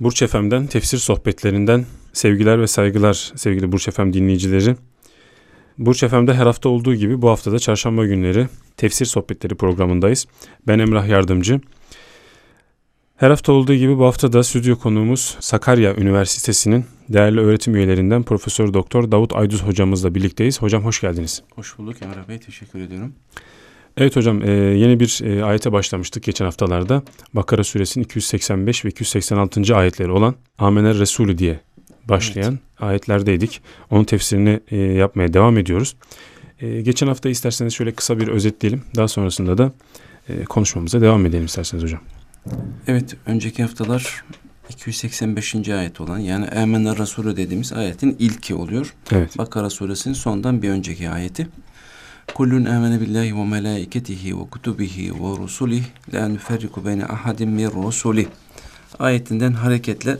Burç Efem'den, tefsir sohbetlerinden sevgiler ve saygılar sevgili Burç Efem dinleyicileri. Burç Efem'de her hafta olduğu gibi bu haftada çarşamba günleri tefsir sohbetleri programındayız. Ben Emrah Yardımcı. Her hafta olduğu gibi bu hafta da stüdyo konuğumuz Sakarya Üniversitesi'nin değerli öğretim üyelerinden Profesör Doktor Davut Ayduz hocamızla birlikteyiz. Hocam hoş geldiniz. Hoş bulduk Emrah Bey. Teşekkür ediyorum. Evet hocam e, yeni bir e, ayete başlamıştık geçen haftalarda. Bakara suresinin 285 ve 286. ayetleri olan Amener Resulü diye başlayan evet. ayetlerdeydik. Onun tefsirini e, yapmaya devam ediyoruz. E, geçen hafta isterseniz şöyle kısa bir özetleyelim. Daha sonrasında da e, konuşmamıza devam edelim isterseniz hocam. Evet önceki haftalar 285. ayet olan yani Amener Resulü dediğimiz ayetin ilki oluyor. Evet. Bakara suresinin sondan bir önceki ayeti. Kullun amene billahi ve melaiketihi ve kutubihi ve rusulih la nuferriku beyne ahadin min rusulih ayetinden hareketle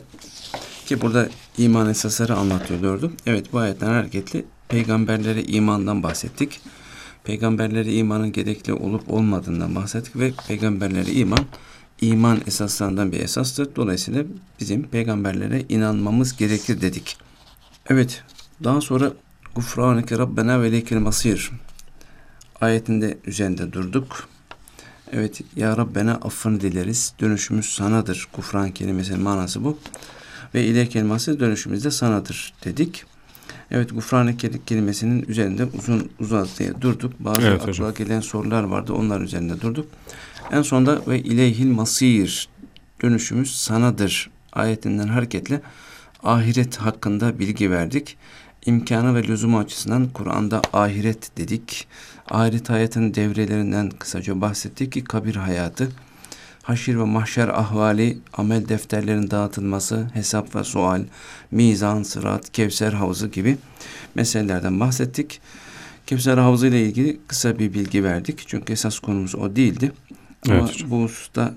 ki burada iman esasları anlatıyordu. Evet bu ayetten hareketli peygamberlere imandan bahsettik. Peygamberlere imanın gerekli olup olmadığından bahsettik ve peygamberlere iman iman esaslarından bir esastır. Dolayısıyla bizim peygamberlere inanmamız gerekir dedik. Evet daha sonra Gufraneke Rabbena ve Leykel Masir ayetinde üzerinde durduk. Evet Ya Rabbena affını dileriz. Dönüşümüz sanadır. Kufran kelimesinin manası bu. Ve ile kelimesi dönüşümüz de sanadır dedik. Evet gufran kelimesinin üzerinde uzun uzadıya durduk. Bazı evet, akla hocam. gelen sorular vardı. Onlar üzerinde durduk. En sonunda ve ileyhil masir dönüşümüz sanadır ayetinden hareketle ahiret hakkında bilgi verdik. İmkanı ve lüzumu açısından Kur'an'da ahiret dedik. Ahiret hayatın devrelerinden kısaca bahsettik ki kabir hayatı, haşir ve mahşer ahvali, amel defterlerinin dağıtılması, hesap ve sual, mizan, sırat, kevser havuzu gibi meselelerden bahsettik. Kevser havuzu ile ilgili kısa bir bilgi verdik. Çünkü esas konumuz o değildi. Evet, Ama hocam. bu hususta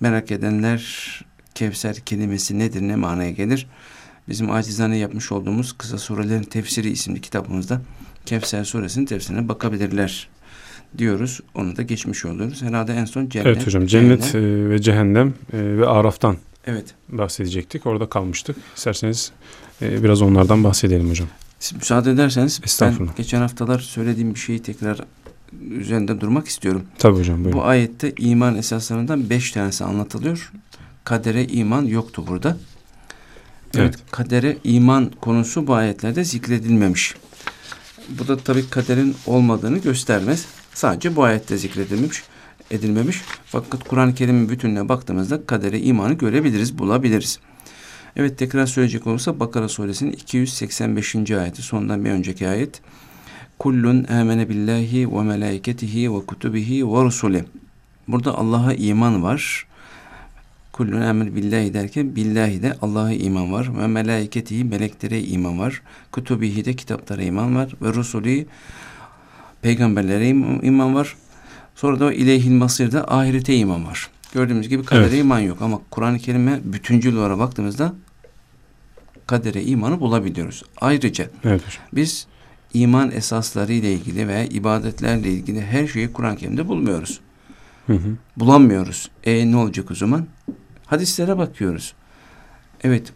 merak edenler Kevser kelimesi nedir, ne manaya gelir? Bizim acizane yapmış olduğumuz Kısa Surelerin Tefsiri isimli kitabımızda Kevser suresinin tefsirine bakabilirler diyoruz. Onu da geçmiş oluyoruz. Herhalde en son cennet. Evet hocam cennet cehennem. E, ve cehennem e, ve araftan evet. bahsedecektik. Orada kalmıştık. İsterseniz e, biraz onlardan bahsedelim hocam. Siz müsaade ederseniz ben geçen haftalar söylediğim bir şeyi tekrar üzerinde durmak istiyorum. Tabii hocam buyurun. Bu ayette iman esaslarından beş tanesi anlatılıyor. Kadere iman yoktu burada. Evet, evet. kadere iman konusu bu ayetlerde zikredilmemiş. Bu da tabi kaderin olmadığını göstermez. Sadece bu ayette zikredilmemiş, edilmemiş. Fakat Kur'an-ı Kerim'in bütününe baktığımızda kadere imanı görebiliriz, bulabiliriz. Evet tekrar söyleyecek olursa Bakara suresinin 285. ayeti sondan bir önceki ayet. Kullun amene billahi ve melaiketihi ve kutubihi ve rusuli. Burada Allah'a iman var. Kullun emir billahi derken billahi de Allah'a iman var ve melaiketihi meleklere iman var. Kutubihi de kitaplara iman var ve rusulü peygamberlere iman var. Sonra da ileyhil masirde ahirete iman var. Gördüğümüz gibi kadere evet. iman yok ama Kur'an-ı Kerim'e bütüncül olarak baktığımızda kadere imanı bulabiliyoruz. Ayrıca evet. biz iman esasları ile ilgili veya ibadetlerle ilgili her şeyi Kur'an-ı Kerim'de bulmuyoruz. Hı hı. Bulamıyoruz. E ne olacak o zaman? Hadislere bakıyoruz. Evet,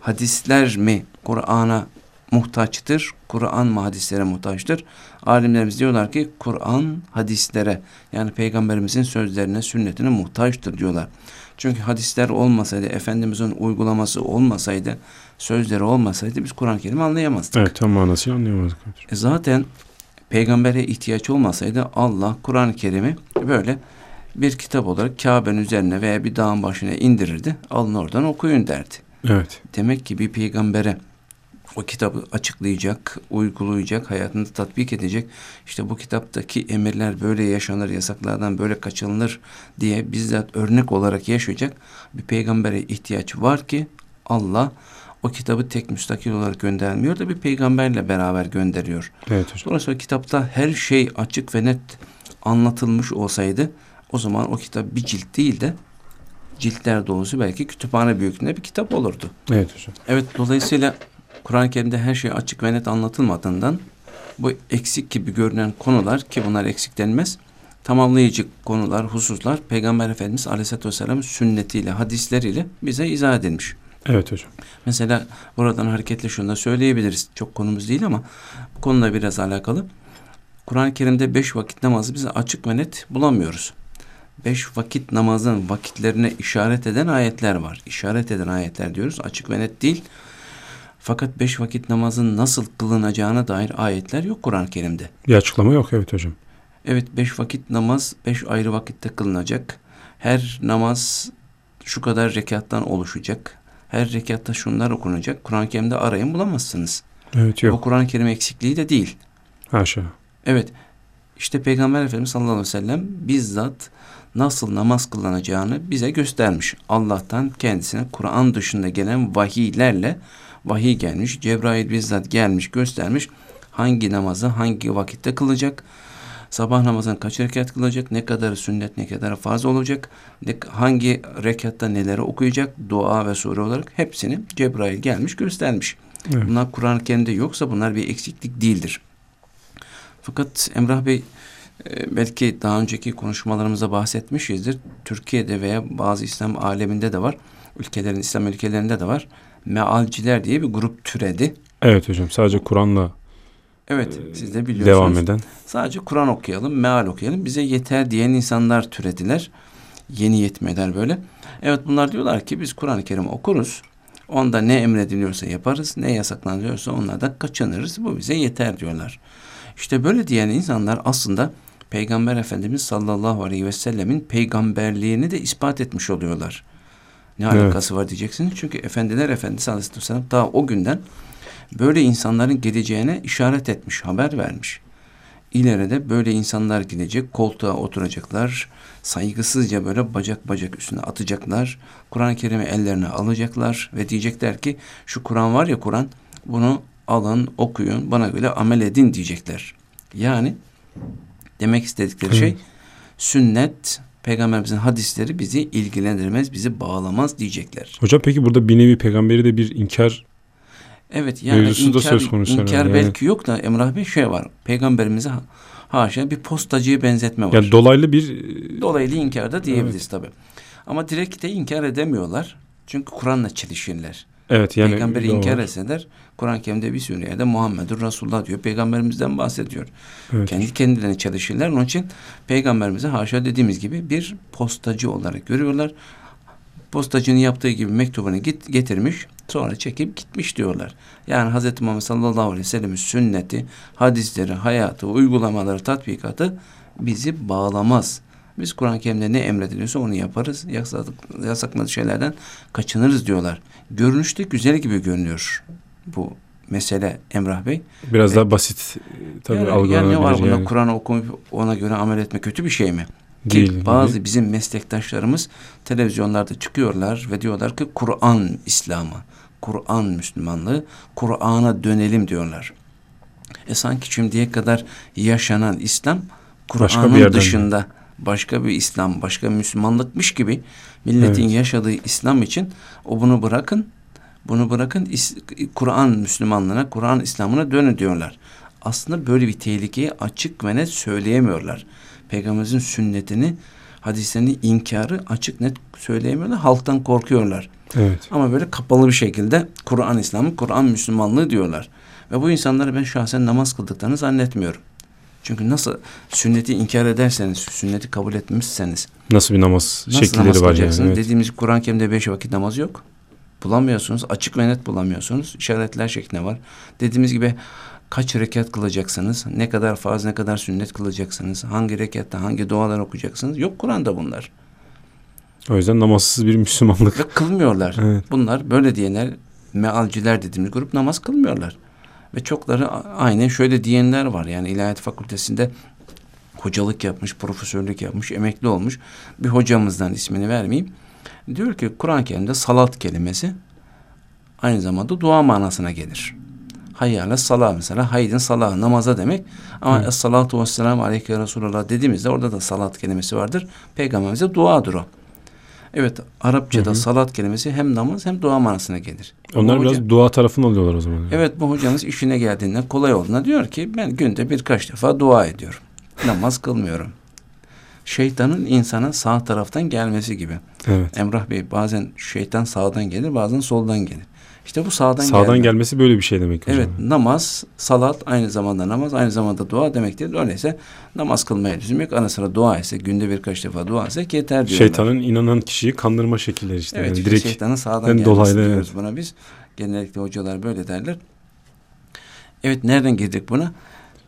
hadisler mi Kur'an'a muhtaçtır? Kur'an mı hadislere muhtaçtır? Alimlerimiz diyorlar ki Kur'an hadislere yani peygamberimizin sözlerine, sünnetine muhtaçtır diyorlar. Çünkü hadisler olmasaydı, Efendimizin uygulaması olmasaydı, sözleri olmasaydı biz Kur'an-ı Kerim'i anlayamazdık. Evet tam manasıyla anlayamazdık. E zaten peygambere ihtiyaç olmasaydı Allah Kur'an-ı Kerim'i böyle bir kitap olarak Kabe'nin üzerine veya bir dağın başına indirirdi. Alın oradan okuyun derdi. Evet. Demek ki bir peygambere o kitabı açıklayacak, uygulayacak, hayatında tatbik edecek. İşte bu kitaptaki emirler böyle yaşanır, yasaklardan böyle kaçınılır diye bizzat örnek olarak yaşayacak bir peygambere ihtiyaç var ki Allah o kitabı tek müstakil olarak göndermiyor da bir peygamberle beraber gönderiyor. Evet hocam. Dolayısıyla kitapta her şey açık ve net anlatılmış olsaydı o zaman o kitap bir cilt değil de ciltler dolusu belki kütüphane büyüklüğünde bir kitap olurdu. Evet hocam. Evet dolayısıyla Kur'an-ı Kerim'de her şey açık ve net anlatılmadığından bu eksik gibi görünen konular ki bunlar eksik denmez tamamlayıcı konular, hususlar Peygamber Efendimiz Aleyhisselatü Vesselam'ın sünnetiyle, hadisleriyle bize izah edilmiş. Evet hocam. Mesela buradan hareketle şunu da söyleyebiliriz. Çok konumuz değil ama bu konuyla biraz alakalı. Kur'an-ı Kerim'de beş vakit namazı bize açık ve net bulamıyoruz. Beş vakit namazın vakitlerine işaret eden ayetler var. İşaret eden ayetler diyoruz. Açık ve net değil. Fakat beş vakit namazın nasıl kılınacağına dair ayetler yok Kur'an-ı Kerim'de. Bir açıklama yok evet hocam. Evet beş vakit namaz beş ayrı vakitte kılınacak. Her namaz şu kadar rekattan oluşacak. Her rekatta şunlar okunacak. Kur'an-ı Kerim'de arayın bulamazsınız. Evet yok. Bu Kur'an-ı Kerim eksikliği de değil. Haşa. Evet işte Peygamber Efendimiz sallallahu aleyhi ve sellem bizzat nasıl namaz kılınacağını bize göstermiş. Allah'tan kendisine Kur'an dışında gelen vahiylerle vahiy gelmiş. Cebrail bizzat gelmiş göstermiş. Hangi namazı hangi vakitte kılacak? Sabah namazını kaç rekat kılacak? Ne kadar sünnet ne kadar farz olacak? Ne, hangi rekatta neleri okuyacak? Dua ve sure olarak hepsini Cebrail gelmiş göstermiş. Evet. Bunlar Kur'an-ı Kerim'de yoksa bunlar bir eksiklik değildir. Fakat Emrah Bey belki daha önceki konuşmalarımızda bahsetmişizdir. Türkiye'de veya bazı İslam aleminde de var. Ülkelerin, İslam ülkelerinde de var. Mealciler diye bir grup türedi. Evet hocam sadece Kur'an'la Evet e, siz de biliyorsunuz. Devam eden. Sadece Kur'an okuyalım, meal okuyalım. Bize yeter diyen insanlar türediler. Yeni yetmeler böyle. Evet bunlar diyorlar ki biz Kur'an-ı Kerim okuruz. Onda ne emrediliyorsa yaparız, ne yasaklanıyorsa onlardan kaçınırız. Bu bize yeter diyorlar. İşte böyle diyen insanlar aslında Peygamber Efendimiz sallallahu aleyhi ve sellemin peygamberliğini de ispat etmiş oluyorlar. Ne evet. alakası var diyeceksiniz. Çünkü Efendiler Efendisi aleyhisselam daha o günden böyle insanların geleceğine işaret etmiş, haber vermiş. İleride böyle insanlar gidecek, koltuğa oturacaklar, saygısızca böyle bacak bacak üstüne atacaklar, Kur'an-ı Kerim'i ellerine alacaklar ve diyecekler ki şu Kur'an var ya Kur'an, bunu alın, okuyun, bana göre amel edin diyecekler. Yani demek istedikleri şey sünnet, peygamberimizin hadisleri bizi ilgilendirmez, bizi bağlamaz diyecekler. Hocam peki burada bir nevi peygamberi de bir inkar Evet yani inkar, söz konusu inkar yani. belki yok da Emrah Bey şey var. Peygamberimize haşa bir postacıyı benzetme var. Yani dolaylı bir dolaylı inkar da diyebiliriz evet. tabi. Ama direkt de inkar edemiyorlar. Çünkü Kur'an'la çelişirler. Evet yani Peygamberi inkar etseler Kur'an-ı Kerim'de bir sürü yerde Muhammedur Resulullah diyor. Peygamberimizden bahsediyor. Evet. Kendi kendilerine çalışırlar. Onun için peygamberimize haşa dediğimiz gibi bir postacı olarak görüyorlar. Postacının yaptığı gibi mektubunu git, getirmiş. Sonra çekip gitmiş diyorlar. Yani Hz. Muhammed sallallahu aleyhi ve sellem'in sünneti, hadisleri, hayatı, uygulamaları, tatbikatı bizi bağlamaz. Biz Kur'an-ı Kerim'de ne emrediliyorsa onu yaparız. Yasakladık, yasakladığı şeylerden kaçınırız diyorlar. Görünüşte güzel gibi görünüyor bu mesele Emrah Bey. Biraz evet. daha basit tabii yani, algılanabilir. Yani ne var bunda yani. Kur'an okuyup ona göre amel etme kötü bir şey mi? Değil, ki bazı değil. bizim meslektaşlarımız televizyonlarda çıkıyorlar ve diyorlar ki Kur'an İslamı, Kur'an Müslümanlığı, Kur'an'a dönelim diyorlar. E sanki şimdiye kadar yaşanan İslam Kur'an'ın dışında mi? Başka bir İslam, başka bir Müslümanlıkmış gibi milletin evet. yaşadığı İslam için o bunu bırakın, bunu bırakın Kur'an Müslümanlığına, Kur'an İslam'ına dönün diyorlar. Aslında böyle bir tehlikeyi açık ve net söyleyemiyorlar. Peygamberimizin sünnetini, hadislerini inkarı açık net söyleyemiyorlar. Halktan korkuyorlar. Evet. Ama böyle kapalı bir şekilde Kur'an İslamı, Kur'an Müslümanlığı diyorlar. Ve bu insanları ben şahsen namaz kıldıklarını zannetmiyorum. Çünkü nasıl sünneti inkar ederseniz, sünneti kabul etmişseniz nasıl bir namaz nasıl şekilleri namaz var yani? Evet. Dediğimiz Kur'an-ı Kerim'de beş vakit namaz yok. Bulamıyorsunuz. Açık ve net bulamıyorsunuz. İşaretler şeklinde var. Dediğimiz gibi kaç rekat kılacaksınız? Ne kadar farz, ne kadar sünnet kılacaksınız? Hangi rekatta hangi dualar okuyacaksınız? Yok Kur'an'da bunlar. O yüzden namazsız bir Müslümanlık. Ve kılmıyorlar. Evet. Bunlar böyle diyenler mealciler dediğimiz grup namaz kılmıyorlar. Ve çokları aynen şöyle diyenler var. Yani İlahiyat Fakültesinde hocalık yapmış, profesörlük yapmış, emekli olmuş bir hocamızdan ismini vermeyeyim. Diyor ki Kur'an-ı Kerim'de salat kelimesi aynı zamanda dua manasına gelir. Hayyâle salah mesela. Haydin salah namaza demek. Ama evet. salatu vesselamu aleyke Resulullah dediğimizde orada da salat kelimesi vardır. Peygamberimize duadır o. Evet Arapçada hı hı. salat kelimesi hem namaz hem dua manasına gelir. Onlar biraz hoca, dua tarafını alıyorlar o zaman. Yani. Evet bu hocamız işine geldiğinde kolay olduğuna diyor ki ben günde birkaç defa dua ediyorum. namaz kılmıyorum. Şeytanın insana sağ taraftan gelmesi gibi. Evet. Emrah Bey bazen şeytan sağdan gelir bazen soldan gelir. İşte bu sağdan Sağdan gelme. gelmesi böyle bir şey demek hocam. Evet namaz, salat aynı zamanda namaz aynı zamanda dua demektir. Öyleyse namaz kılmaya lüzum yok. Ara sıra dua ise günde birkaç defa dua ise yeter diyorlar. Şeytanın inanan kişiyi kandırma şekilleri işte. Evet yani direkt şeytanın sağdan yani gelmesi dolaylı, diyoruz evet. buna biz. Genellikle hocalar böyle derler. Evet nereden girdik buna?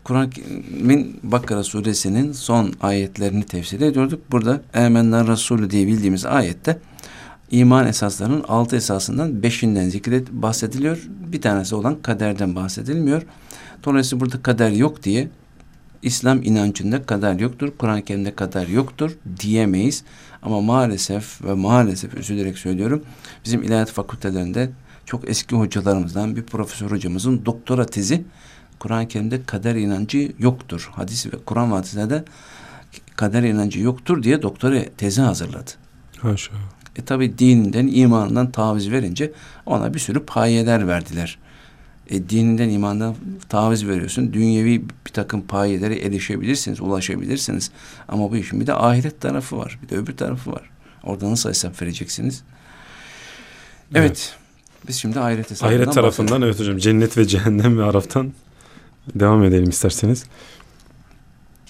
Kur'an-ın Bakara suresinin son ayetlerini tefsir ediyorduk. Burada Emenler Resulü diye bildiğimiz ayette iman esaslarının altı esasından beşinden zikret bahsediliyor. Bir tanesi olan kaderden bahsedilmiyor. Dolayısıyla burada kader yok diye İslam inancında kader yoktur, Kur'an-ı Kerim'de kader yoktur diyemeyiz. Ama maalesef ve maalesef üzülerek söylüyorum bizim ilahiyat fakültelerinde çok eski hocalarımızdan bir profesör hocamızın doktora tezi Kur'an-ı Kerim'de kader inancı yoktur. Hadis ve Kur'an ve de kader inancı yoktur diye doktora tezi hazırladı. Haşa. E tabi dininden, imanından taviz verince ona bir sürü payeler verdiler. E, dininden, imandan taviz veriyorsun. Dünyevi bir takım payelere erişebilirsiniz, ulaşabilirsiniz. Ama bu işin bir de ahiret tarafı var. Bir de öbür tarafı var. Orada nasıl hesap vereceksiniz? Evet. evet. Biz şimdi ahiret hesabından Ahiret tarafından bahsedelim. evet hocam. Cennet ve cehennem ve araftan devam edelim isterseniz.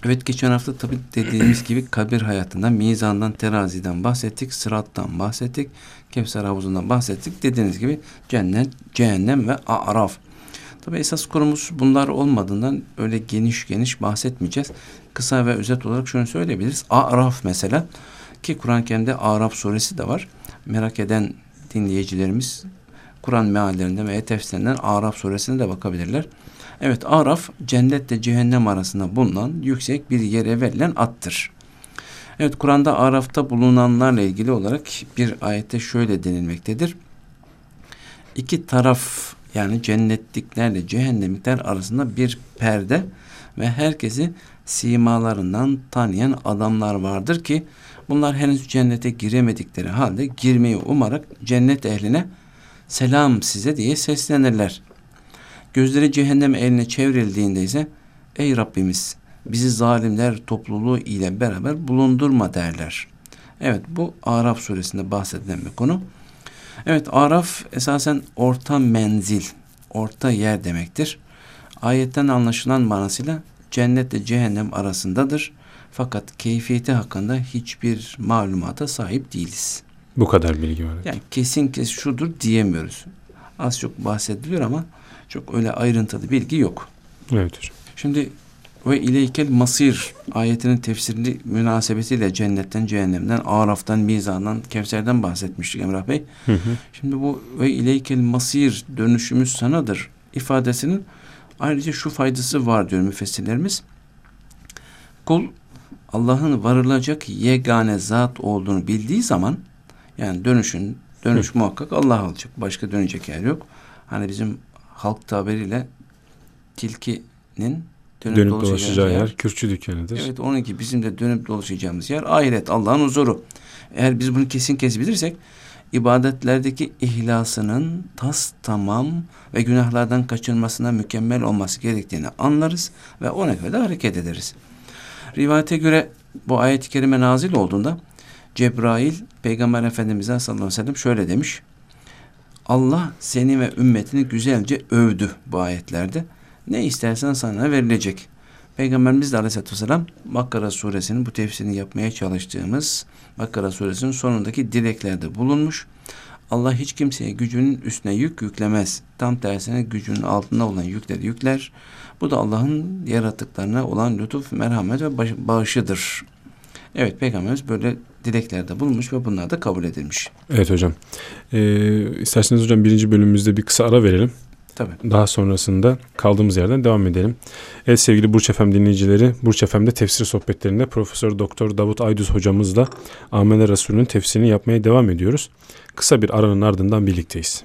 Evet geçen hafta tabii dediğimiz gibi kabir hayatından, mizandan, teraziden bahsettik, sırattan bahsettik, Kevser havuzundan bahsettik. Dediğiniz gibi cennet, cehennem ve araf. Tabii esas konumuz bunlar olmadığından öyle geniş geniş bahsetmeyeceğiz. Kısa ve özet olarak şunu söyleyebiliriz. Araf mesela ki Kur'an-ı Kerim'de Araf suresi de var. Merak eden dinleyicilerimiz Kur'an meallerinden ve tefsirlerinden Araf suresine de bakabilirler. Evet Araf cennetle cehennem arasında bulunan yüksek bir yere verilen attır. Evet Kur'an'da Araf'ta bulunanlarla ilgili olarak bir ayette şöyle denilmektedir. İki taraf yani cennetliklerle cehennemlikler arasında bir perde ve herkesi simalarından tanıyan adamlar vardır ki bunlar henüz cennete giremedikleri halde girmeyi umarak cennet ehline selam size diye seslenirler. Gözleri cehennem eline çevrildiğinde ise ey Rabbimiz bizi zalimler topluluğu ile beraber bulundurma derler. Evet bu Araf suresinde bahsedilen bir konu. Evet Araf esasen orta menzil, orta yer demektir. Ayetten anlaşılan manasıyla cennetle cehennem arasındadır. Fakat keyfiyeti hakkında hiçbir malumata sahip değiliz. Bu kadar bilgi var. Yani kesin kes şudur diyemiyoruz. Az çok bahsediliyor ama çok öyle ayrıntılı bilgi yok. Evet hocam. Şimdi ve ileykel masir ayetinin tefsirli münasebetiyle cennetten, cehennemden, araftan, mizandan, kevserden bahsetmiştik Emrah Bey. Hı hı. Şimdi bu ve ileykel masir dönüşümüz sanadır ifadesinin ayrıca şu faydası var diyor müfessirlerimiz. Kul Allah'ın varılacak yegane zat olduğunu bildiği zaman yani dönüşün dönüş Hı. muhakkak Allah olacak. Başka dönecek yer yok. Hani bizim halk tabiriyle tilkinin dönüp, dönüp dolaşacağı yer, yer kürçü dükkanıdır. Evet onun gibi bizim de dönüp dolaşacağımız yer ahiret Allah'ın huzuru. Eğer biz bunu kesin kes bilirsek ibadetlerdeki ihlasının tas tamam ve günahlardan kaçınmasına mükemmel olması gerektiğini anlarız ve ona göre de hareket ederiz. Rivayete göre bu ayet-i kerime nazil olduğunda Cebrail Peygamber Efendimiz'e sallallahu aleyhi ve sellem şöyle demiş. Allah seni ve ümmetini güzelce övdü bu ayetlerde. Ne istersen sana verilecek. Peygamberimiz de aleyhissalatü vesselam Bakkara suresinin bu tefsirini yapmaya çalıştığımız Bakkara suresinin sonundaki dileklerde bulunmuş. Allah hiç kimseye gücünün üstüne yük yüklemez. Tam tersine gücünün altında olan yükleri yükler. Bu da Allah'ın yaratıklarına olan lütuf, merhamet ve bağışıdır. Evet Peygamberimiz böyle dileklerde bulunmuş ve bunlar da kabul edilmiş. Evet hocam. Ee, isterseniz hocam birinci bölümümüzde bir kısa ara verelim. Tabii. Daha sonrasında kaldığımız yerden devam edelim. Evet sevgili Burç Efem dinleyicileri, Burç Efem'de tefsir sohbetlerinde Profesör Doktor Davut Aydüz hocamızla Amene Resulü'nün tefsirini yapmaya devam ediyoruz. Kısa bir aranın ardından birlikteyiz.